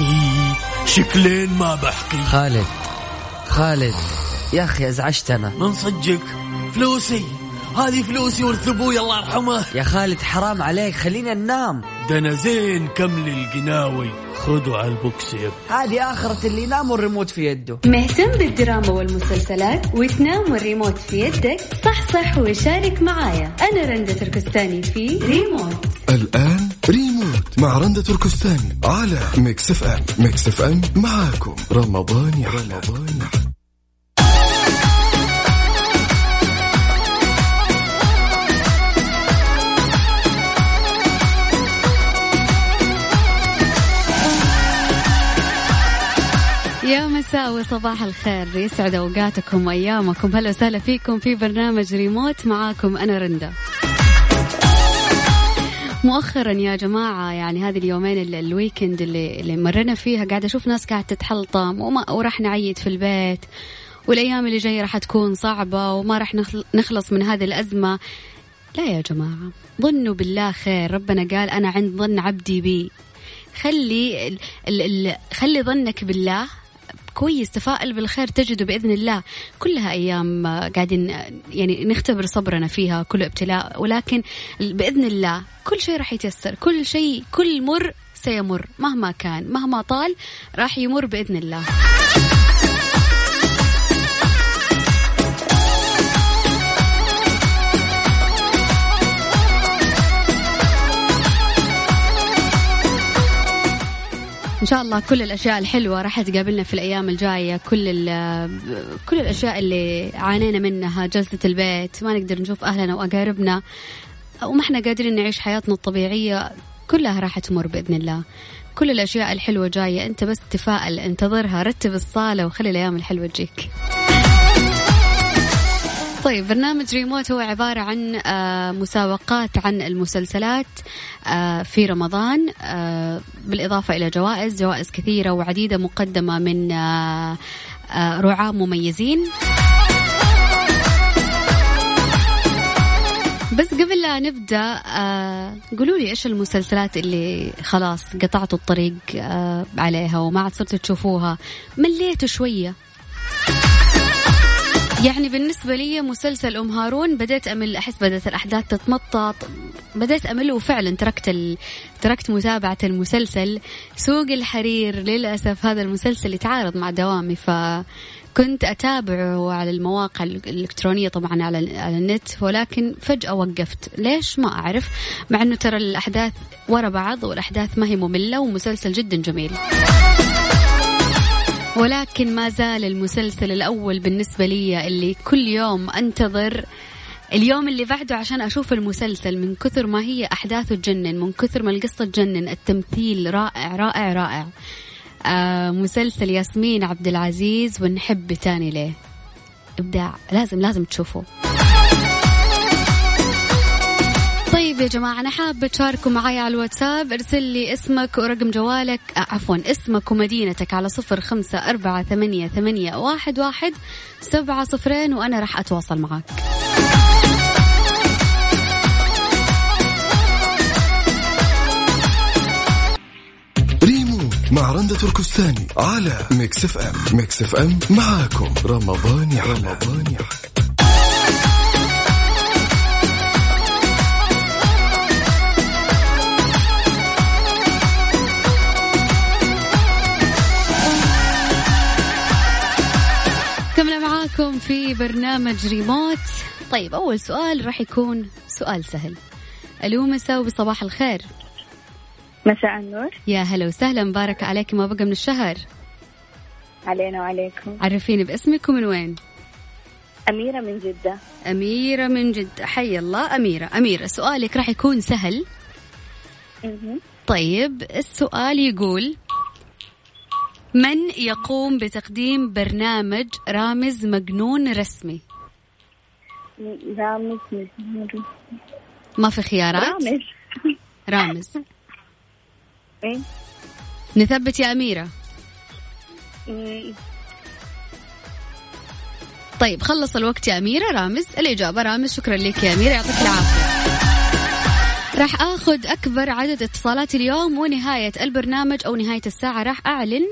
أخي شكلين ما بحكي خالد خالد يا أخي أزعجتنا. من صدقك؟ فلوسي. هذه فلوسي ورث أبوي الله يرحمه. يا خالد حرام عليك خلينا ننام. ده أنا زين كمل القناوي خذوا على البوكس يب هذه آخرة اللي ينام والريموت في يده. مهتم بالدراما والمسلسلات وتنام والريموت في يدك؟ صح صح وشارك معايا. أنا رندة تركستاني في ريموت. الآن ريموت مع رندة تركستاني على Mix FM. Mix FM معاكم. رمضان يا رمضان. يا يا مساء وصباح الخير. يسعد أوقاتكم وأيامكم. هلا وسهلا فيكم في برنامج ريموت. معاكم أنا رندا. مؤخرا يا جماعة يعني هذه اليومين ال weekend اللي, اللي مرنا فيها قاعدة أشوف ناس قاعدة تتحلطم وما راح نعيد في البيت والأيام اللي جاية راح تكون صعبة وما راح نخلص من هذه الأزمة. لا يا جماعة ظنوا بالله خير. ربنا قال أنا عند ظن عبدي بي. خلي ال ال ال خلي ظنك بالله كويس تفائل بالخير تجده بإذن الله. كلها أيام قاعدين يعني نختبر صبرنا فيها كل ابتلاء. ولكن بإذن الله كل شيء راح يتيسر. كل شيء كل مر سيمر. مهما كان مهما طال راح يمر بإذن الله. إن شاء الله كل الأشياء الحلوة راح تقابلنا في الأيام الجاية. كل كل الأشياء اللي عانينا منها جلسة البيت ما نقدر نشوف أهلنا وأقاربنا وما إحنا قادرين نعيش حياتنا الطبيعية كلها راح تمر بإذن الله. كل الأشياء الحلوة جاية. أنت بس تفائل انتظرها رتب الصالة وخلي الأيام الحلوة تجيك. طيب برنامج ريموت هو عبارة عن آه، مسابقات عن المسلسلات آه، في رمضان آه، بالإضافة إلى جوائز جوائز كثيرة وعديدة مقدمة من رعاة مميزين. بس قبل لا نبدأ قولوا لي إيش المسلسلات اللي خلاص قطعتوا الطريق عليها وما عاد صرتوا تشوفوها؟ مليتوا شوية. يعني بالنسبة لي مسلسل أم هارون بديت أمل أحس بدأت الأحداث تتمطط. بديت أمل وفعلا تركت ال... تركت متابعة المسلسل. سوق الحرير للأسف هذا المسلسل يتعارض مع دوامي ف كنت أتابعه على المواقع الإلكترونية طبعا على على النت ولكن فجأة وقفت. ليش؟ ما أعرف. مع أنه ترى الأحداث ورا بعض والأحداث ما هي مملة ومسلسل جدا جميل. ولكن ما زال المسلسل الأول بالنسبة لي اللي كل يوم أنتظر اليوم اللي بعده عشان أشوف المسلسل من كثر ما هي أحداثه تجنن من كثر ما القصة تجنن التمثيل رائع رائع رائع. آه مسلسل ياسمين عبد العزيز ونحب تاني ليه. إبداع لازم لازم تشوفوه طيب يا جماعة أنا حابة تشاركوا معي على الواتساب. ارسل لي اسمك ورقم جوالك آه، عفوا اسمك ومدينتك على صفر خمسة أربعة ثمانية, ثمانية واحد, واحد سبعة صفرين وأنا راح أتواصل معك ريمو مع رندة تركستاني على Mix FM. Mix FM معاكم. رمضان يا رمضان يا معاكم في برنامج ريموت. طيب أول سؤال راح يكون سؤال سهل. ألو مساء بصباح الخير. مساء النور. يا هلا وسهلا مبارك عليك ما بقى من الشهر. علينا وعليكم. عرفيني باسمك ومن وين؟ أميرة من جدة. أميرة من جدة. حي الله أميرة. أميرة سؤالك راح يكون سهل. طيب السؤال يقول من يقوم بتقديم برنامج رامز مجنون رسمي؟ رامز ما في خيارات؟ رامز. رامز. إيه؟ نثبت يا أميرة. طيب خلص الوقت يا أميرة. رامز الإجابة رامز. شكرا لك يا أميرة. يعطيك العافية. راح آخذ أكبر عدد اتصالات اليوم ونهاية البرنامج أو نهاية الساعة. راح أعلن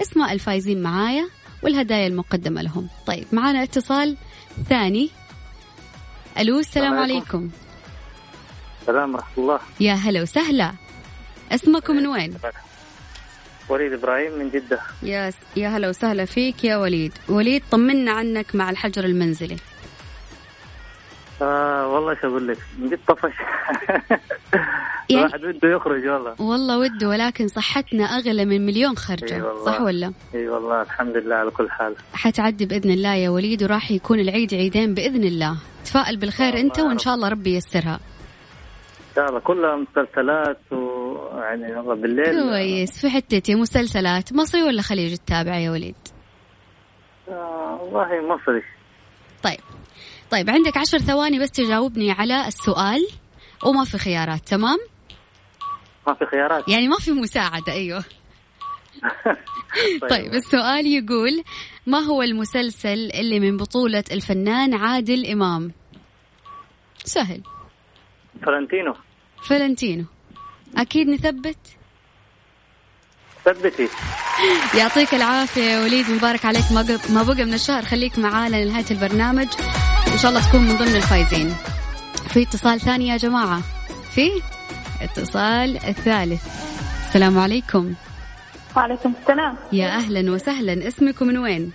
اسماء الفايزين معايا والهدايا المقدمة لهم. طيب معنا اتصال ثاني. ألو السلام عليكم. السلام ورحمة الله. يا هلا وسهلا. اسمكم من وين؟ وليد إبراهيم من جدة. يا يا هلا وسهلا فيك يا وليد. وليد طمنا عنك مع الحجر المنزلي. آه والله إيش أقول لك من جد طفش. يعني- الواحد وده يخرج والله. والله وده ولكن صحتنا أغلى من مليون خرجة والله. صح ولا؟ إي والله الحمد لله على كل حال. حتعدي بإذن الله يا وليد وراح يكون العيد عيدين بإذن الله. تفائل بالخير أنت وإن. شاء الله ربي ييسرها. إن شاء الله كلها مسلسلات ويعني والله بالليل. كويس في حتتي مسلسلات مصري ولا خليجي تتابع يا وليد؟ آه والله مصري. طيب. طيب عندك عشر ثواني بس تجاوبني على السؤال. وما في خيارات تمام؟ ما في خيارات. يعني ما في مساعدة أيوه. طيب. السؤال يقول ما هو المسلسل اللي من بطولة الفنان عادل إمام؟ سهل. فرنتينو فلنتينو. أكيد نثبت؟ ثبتي يعطيك العافية يا وليد مبارك عليك. ما بقى من الشهر. خليك معانا لنهاية البرنامج. إن شاء الله تكون من ضمن الفايزين. في اتصال ثاني يا جماعة. في اتصال الثالث. السلام عليكم. وعليكم السلام. يا أهلا وسهلا. اسمكم من وين؟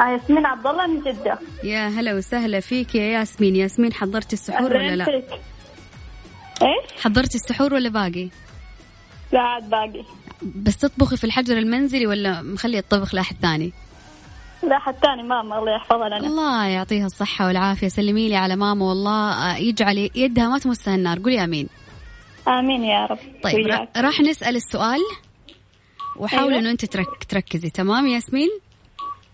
آه، ياسمين عبد الله من جدة. يا هلا وسهلا فيك يا ياسمين. ياسمين حضرتي السحور ولا لا؟ فيك. إيش؟ حضرتي السحور ولا باقي؟ لا عاد باقي. بس تطبخي في الحجر المنزلي ولا مخلي الطبخ لأحد ثاني؟ لا حد ثاني ماما الله يحفظها لنا. الله يعطيها الصحة والعافية. سلمي لي على ماما والله. آه، يجعل يدها ما تمسها النار. قولي آمين. آمين يا رب. طيب وياك. را- راح نسأل السؤال وحاول أيوة. إنه أنت ترك تركزي. تمام ياسمين؟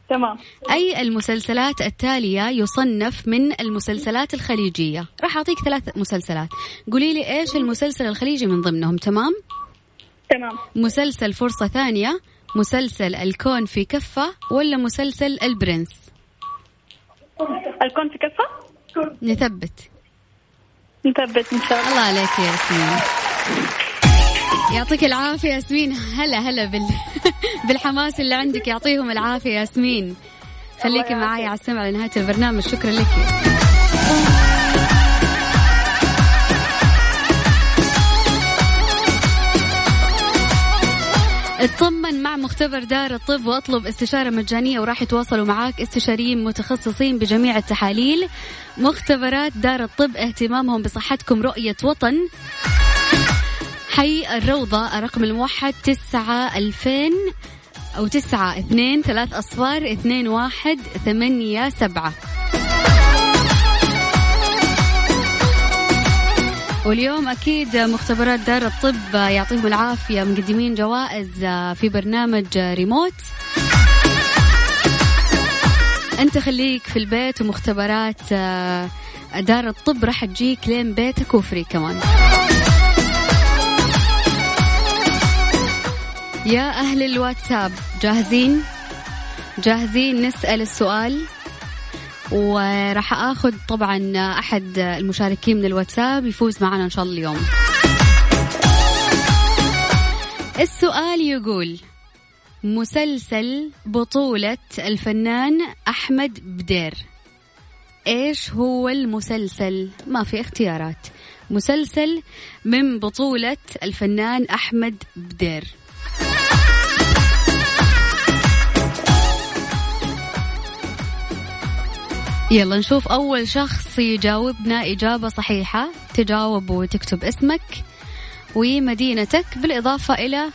تمام. أي المسلسلات التالية يصنف من المسلسلات الخليجية؟ راح أعطيك ثلاث مسلسلات. قولي لي إيش المسلسل الخليجي من ضمنهم. تمام؟ تمام. مسلسل فرصة ثانية مسلسل الكون في كفة ولا مسلسل البرنس؟ الكون في كفة؟ نثبت. نثبت إن شاء الله. الله عليك يا ياسمين. يعطيك العافية ياسمين. هلا هلا بال... بالحماس اللي عندك يعطيهم العافية ياسمين. خليكي معاي على السمع لنهاية البرنامج. شكرا لك. اطمن مع مختبر دار الطب واطلب استشارة مجانية وراح يتواصلوا معاك استشاريين متخصصين بجميع التحاليل. مختبرات دار الطب اهتمامهم بصحتكم رؤية وطن. حي الروضة الرقم الموحد تسعة ألفين أو تسعة اثنين ثلاث أصفار اثنين واحد ثمانية سبعة. واليوم أكيد مختبرات دار الطب يعطيهم العافية مقدمين جوائز في برنامج ريموت. أنت خليك في البيت ومختبرات دار الطب راح تجيك لين بيتك وفري كمان. يا أهل الواتساب جاهزين؟ جاهزين نسأل السؤال؟ وراح آخذ طبعا أحد المشاركين من الواتساب يفوز معنا إن شاء الله اليوم. السؤال يقول مسلسل بطولة الفنان أحمد بدير. إيش هو المسلسل؟ ما في اختيارات. مسلسل من بطولة الفنان أحمد بدير. يلا نشوف أول شخص يجاوبنا إجابة صحيحة. تجاوب وتكتب اسمك ومدينتك بالإضافة إلى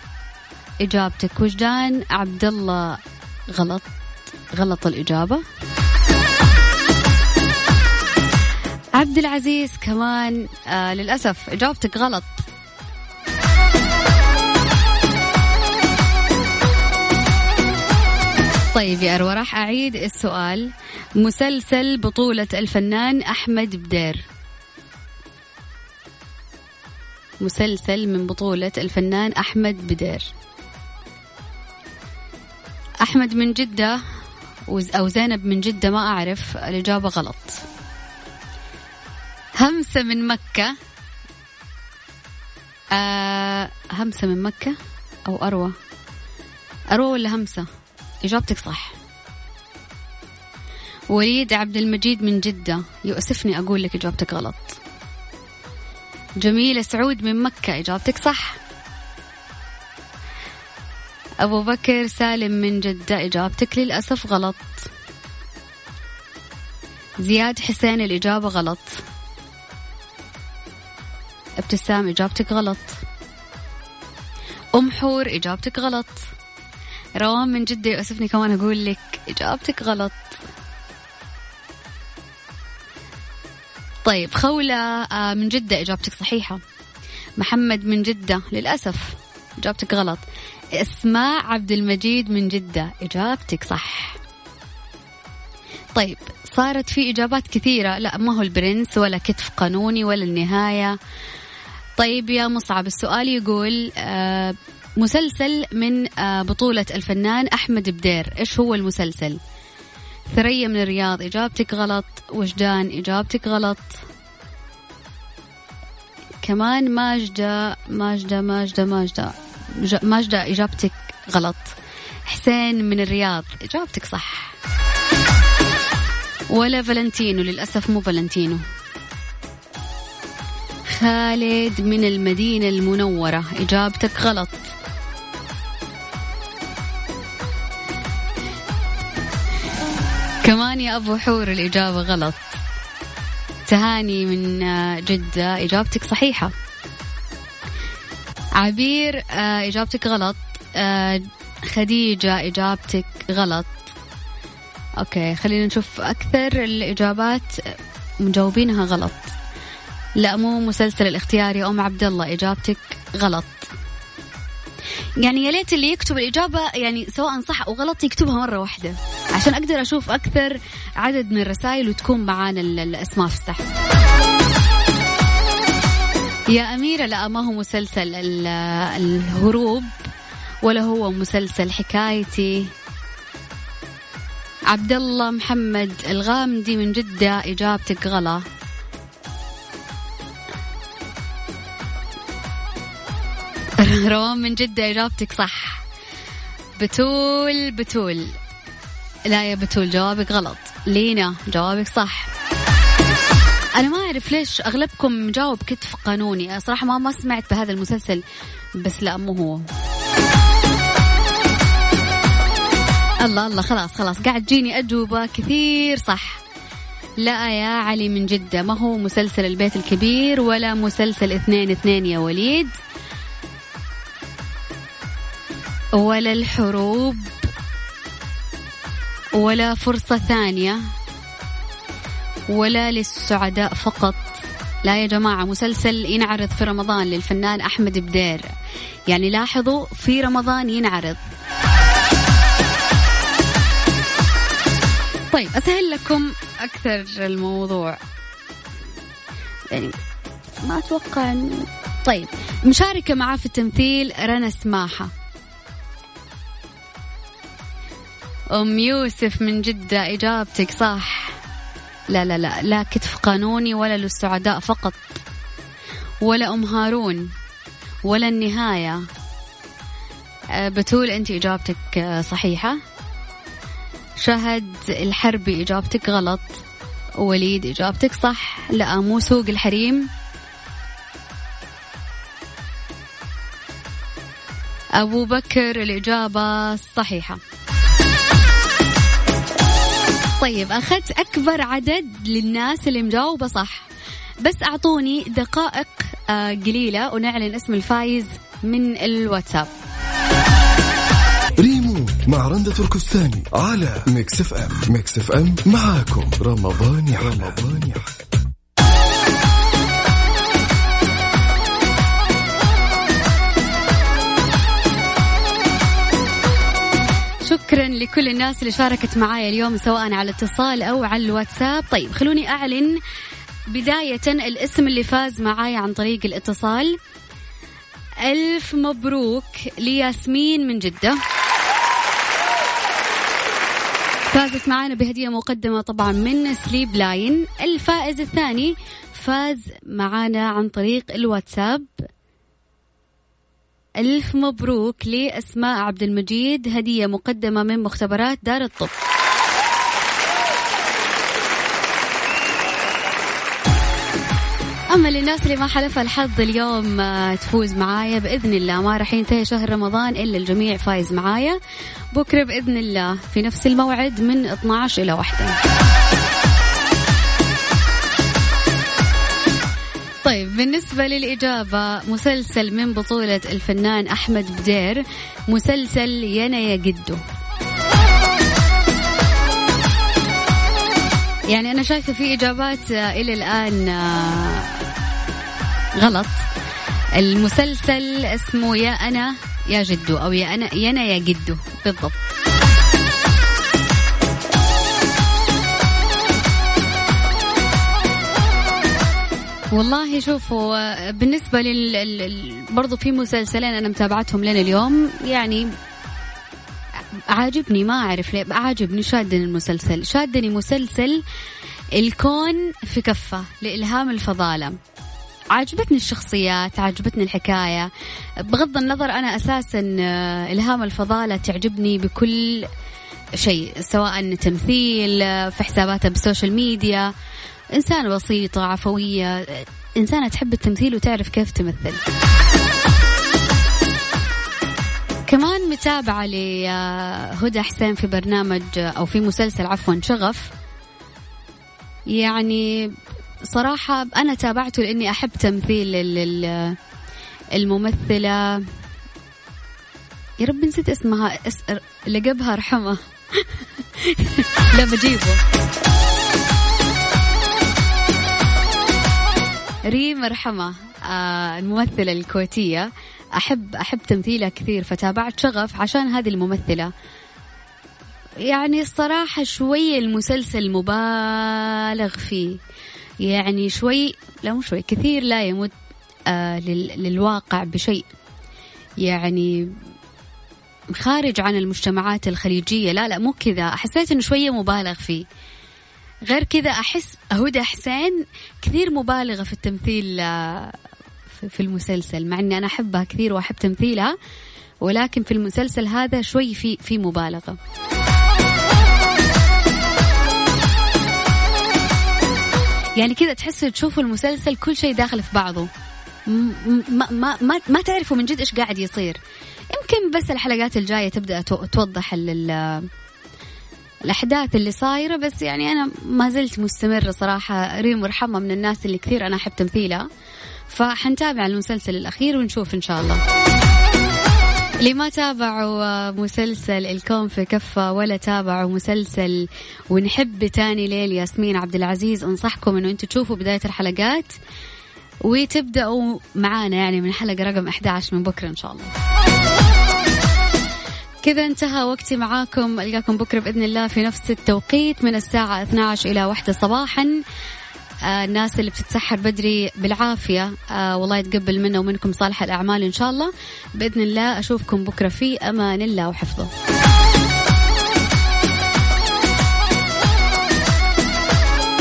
إجابتك. وجدان عبد الله غلط. غلط الإجابة. عبد العزيز كمان آه للأسف إجابتك غلط. طيب يا أروى راح أعيد السؤال. مسلسل بطولة الفنان أحمد بدير. مسلسل من بطولة الفنان أحمد بدير. أحمد من جدة أو زينب من جدة ما أعرف الإجابة غلط. همسة من مكة. آه همسة من مكة أو أروى؟ أروى ولا همسة؟ إجابتك صح. وليد عبد المجيد من جدة يؤسفني أقول لك إجابتك غلط. جميلة سعود من مكة إجابتك صح. أبو بكر سالم من جدة إجابتك للأسف غلط. زياد حسين الإجابة غلط. ابتسام إجابتك غلط. أم حور إجابتك غلط. روان من جدة يؤسفني كمان أقول لك إجابتك غلط. طيب خولة آه، من جدة إجابتك صحيحة. محمد من جدة للأسف إجابتك غلط. إسماء عبد المجيد من جدة إجابتك صح. طيب صارت في إجابات كثيرة. لا ما هو البرنس ولا كتف قانوني ولا النهاية. طيب يا مصعب السؤال يقول آه مسلسل من آه بطولة الفنان أحمد بدير. إيش هو المسلسل؟ ثريا من الرياض إجابتك غلط. وجدان إجابتك غلط. كمان ماجدة ماجدة ماجدة ماجدة. ماجدة إجابتك غلط. حسين من الرياض إجابتك صح. ولا فالنتينو للأسف مو فالنتينو. خالد من المدينة المنورة إجابتك غلط. كمان يا أبو حور الإجابة غلط. تهاني من جدة إجابتك صحيحة. عبير آه، إجابتك غلط. آه، خديجة إجابتك غلط. أوكي خلينا نشوف أكثر الإجابات. مجاوبينها غلط. لا مو مسلسل الاختيار يا أم عبد الله إجابتك غلط. يعني يا ليت اللي يكتب الإجابة يعني سواء صح أو غلط يكتبها مرة واحدة. عشان أقدر أشوف أكثر عدد من الرسائل وتكون معانا الأسماء في السحب يا أميرة لا ما هو مسلسل الهروب ولا هو مسلسل حكايتي. عبد الله محمد الغامدي من جدة إجابتك غلط. روان من جدة إجابتك صح. بتول بتول. لا يا بتول جوابك غلط. لينا جوابك صح. أنا ما أعرف ليش أغلبكم جاوب كتف قانوني. صراحة ما ما سمعت بهذا المسلسل بس لا مو هو. الله الله خلاص خلاص. قاعد تجيني أجوبة كثير صح. لا يا علي من جدة ما هو مسلسل البيت الكبير ولا مسلسل اثنين اثنين يا وليد. ولا الحروب ولا فرصة ثانية ولا للسعداء فقط. لا يا جماعة مسلسل ينعرض في رمضان للفنان أحمد بدير. يعني لاحظوا في رمضان ينعرض. طيب أسهل لكم أكثر الموضوع. يعني ما أتوقع أن... طيب مشاركة معاه في التمثيل رنا سماحة. أم يوسف من جدة إجابتك صح. لا لا لا لا كتف قانوني ولا للسعداء فقط. ولا أم هارون ولا النهاية. أه، بتول أنت إجابتك أه، صحيحة. شهد الحربي إجابتك غلط. وليد إجابتك صح. لا مو سوق الحريم. أبو بكر الإجابة صحيحة. طيب أخذت أكبر عدد للناس اللي مجاوبة صح. بس أعطوني دقائق آه، قليلة ونعلن اسم الفايز من ال WhatsApp. Remote مع رندة تركستاني على Mix FM. Mix FM معاكم. رمضان يا رمضان يا شكرا لكل الناس اللي شاركت معايا اليوم سواء على اتصال أو على الواتساب. طيب خلوني أعلن بداية الاسم اللي فاز معايا عن طريق الاتصال. ألف مبروك لياسمين من جدة. فازت معانا بهدية مقدمة طبعا من سليب لاين. الفائز الثاني فاز معانا عن طريق الواتساب. ألف مبروك لأسماء عبد المجيد. هدية مقدمة من مختبرات دار الطب. أما للناس اللي ما حلفها الحظ اليوم آه، تفوز معايا بإذن الله. ما راح ينتهي شهر رمضان إلا الجميع فايز معايا. بكرة بإذن الله في نفس الموعد من 12 إلى 1 طيب بالنسبة للإجابة مسلسل من بطولة الفنان أحمد بدير مسلسل ينا يا جدو. يعني أنا شايفة في إجابات آه، إلى الآن آه، غلط. المسلسل اسمه يا أنا يا جدو أو يا أنا ينا يا جدو بالضبط. والله شوفوا بالنسبة لل برضو في مسلسلين أنا متابعتهم لين اليوم يعني عاجبني ما أعرف ليه عاجبني شادني المسلسل شادني مسلسل الكون في كفة لإلهام الفضالة. عجبتني الشخصيات عجبتني الحكاية. بغض النظر أنا أساسا إلهام الفضالة تعجبني بكل شيء سواء تمثيل في حساباتها بال social media. إنسانة بسيطة عفوية آه، إنسانة تحب التمثيل وتعرف كيف تمثل. كمان متابعة لهدى حسين في برنامج أو في مسلسل عفوا شغف. يعني صراحة أنا تابعته لأني أحب تمثيل ال- ال- الممثلة. يا رب نسيت اسمها اس... لقبها رحمة لا بجيبه. ريم رحمة آه الممثلة الكويتية. أحب أحب تمثيلها كثير فتابعت شغف عشان هذه الممثلة. يعني الصراحة شوي المسلسل مبالغ فيه. يعني شوي لا مو شوي كثير لا يمت آه لل- للواقع بشيء. يعني خارج عن المجتمعات الخليجية. لا لا مو كذا. حسيت إنه شوية مبالغ فيه. غير كذا أحس هدى حسين كثير مبالغة في التمثيل آه، في- المسلسل مع إني أنا أحبها كثير وأحب تمثيلها ولكن في المسلسل هذا شوي في في مبالغة. يعني كذا تحسوا تشوفوا المسلسل كل شيء داخل في بعضه. ما ما ما, ما تعرفوا من جد إيش قاعد يصير. يمكن بس الحلقات الجاية تبدأ تو- توضح ال- ال- الأحداث اللي صايرة بس يعني أنا ما زلت مستمرة صراحة. ريم مرحمه من الناس اللي كثير أنا أحب تمثيلها فحنتابع المسلسل الأخير ونشوف إن شاء الله. اللي ما تابعوا مسلسل الكون في كفة ولا تابعوا مسلسل ونحب تاني ليل ياسمين عبد العزيز أنصحكم إنه أنتم تشوفوا بداية الحلقات وتبدأوا معانا يعني من حلقة رقم 11 من بكرة إن شاء الله. كذا انتهى وقتي معاكم. ألقاكم بكرة بإذن الله في نفس التوقيت من الساعة 12 إلى 1 صباحا. آه الناس اللي بتتسحر بدري بالعافية. آه والله يتقبل منا ومنكم صالح الأعمال إن شاء الله. بإذن الله أشوفكم بكرة في أمان الله وحفظه.